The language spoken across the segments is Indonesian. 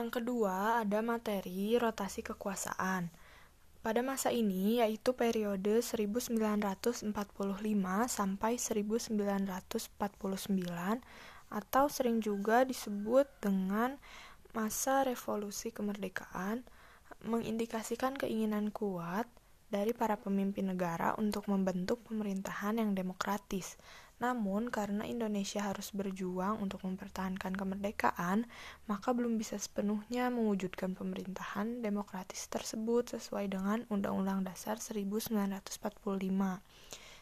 Yang kedua, ada materi rotasi kekuasaan. Pada masa ini, yaitu periode 1945 sampai 1949 atau sering juga disebut dengan masa revolusi kemerdekaan, mengindikasikan keinginan kuat dari para pemimpin negara untuk membentuk pemerintahan yang demokratis. Namun, karena Indonesia harus berjuang untuk mempertahankan kemerdekaan, maka belum bisa sepenuhnya mewujudkan pemerintahan demokratis tersebut sesuai dengan Undang-Undang Dasar 1945.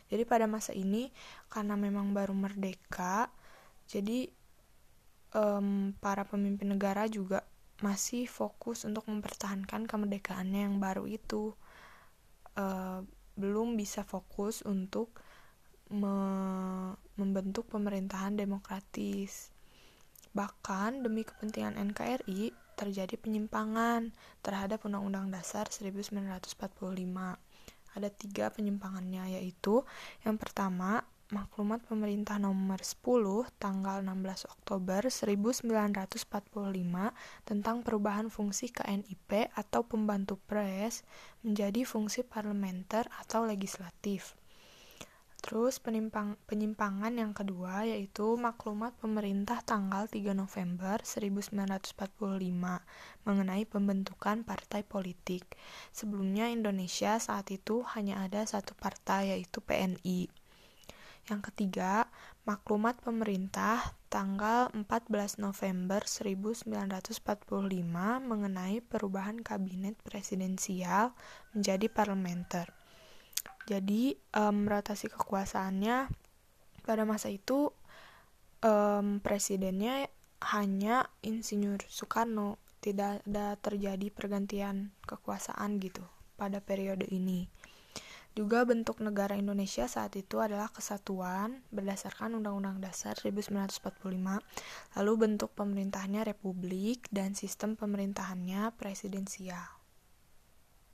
Jadi pada masa ini, karena memang baru merdeka, jadi um, para pemimpin negara juga masih fokus untuk mempertahankan kemerdekaannya yang baru itu uh, belum bisa fokus untuk me membentuk pemerintahan demokratis. Bahkan demi kepentingan NKRI terjadi penyimpangan terhadap Undang-Undang Dasar 1945. Ada tiga penyimpangannya yaitu yang pertama Maklumat Pemerintah Nomor 10 tanggal 16 Oktober 1945 tentang perubahan fungsi KNIP atau pembantu pres menjadi fungsi parlementer atau legislatif. Terus penimpang, penyimpangan yang kedua yaitu Maklumat Pemerintah tanggal 3 November 1945 mengenai pembentukan partai politik. Sebelumnya Indonesia saat itu hanya ada satu partai yaitu PNI. Yang ketiga, maklumat pemerintah tanggal 14 November 1945 mengenai perubahan kabinet presidensial menjadi parlementer. Jadi, um, kekuasaannya pada masa itu um, presidennya hanya Insinyur Soekarno, tidak ada terjadi pergantian kekuasaan gitu pada periode ini. Juga bentuk negara Indonesia saat itu adalah kesatuan berdasarkan Undang-Undang Dasar 1945, lalu bentuk pemerintahnya republik dan sistem pemerintahannya presidensial.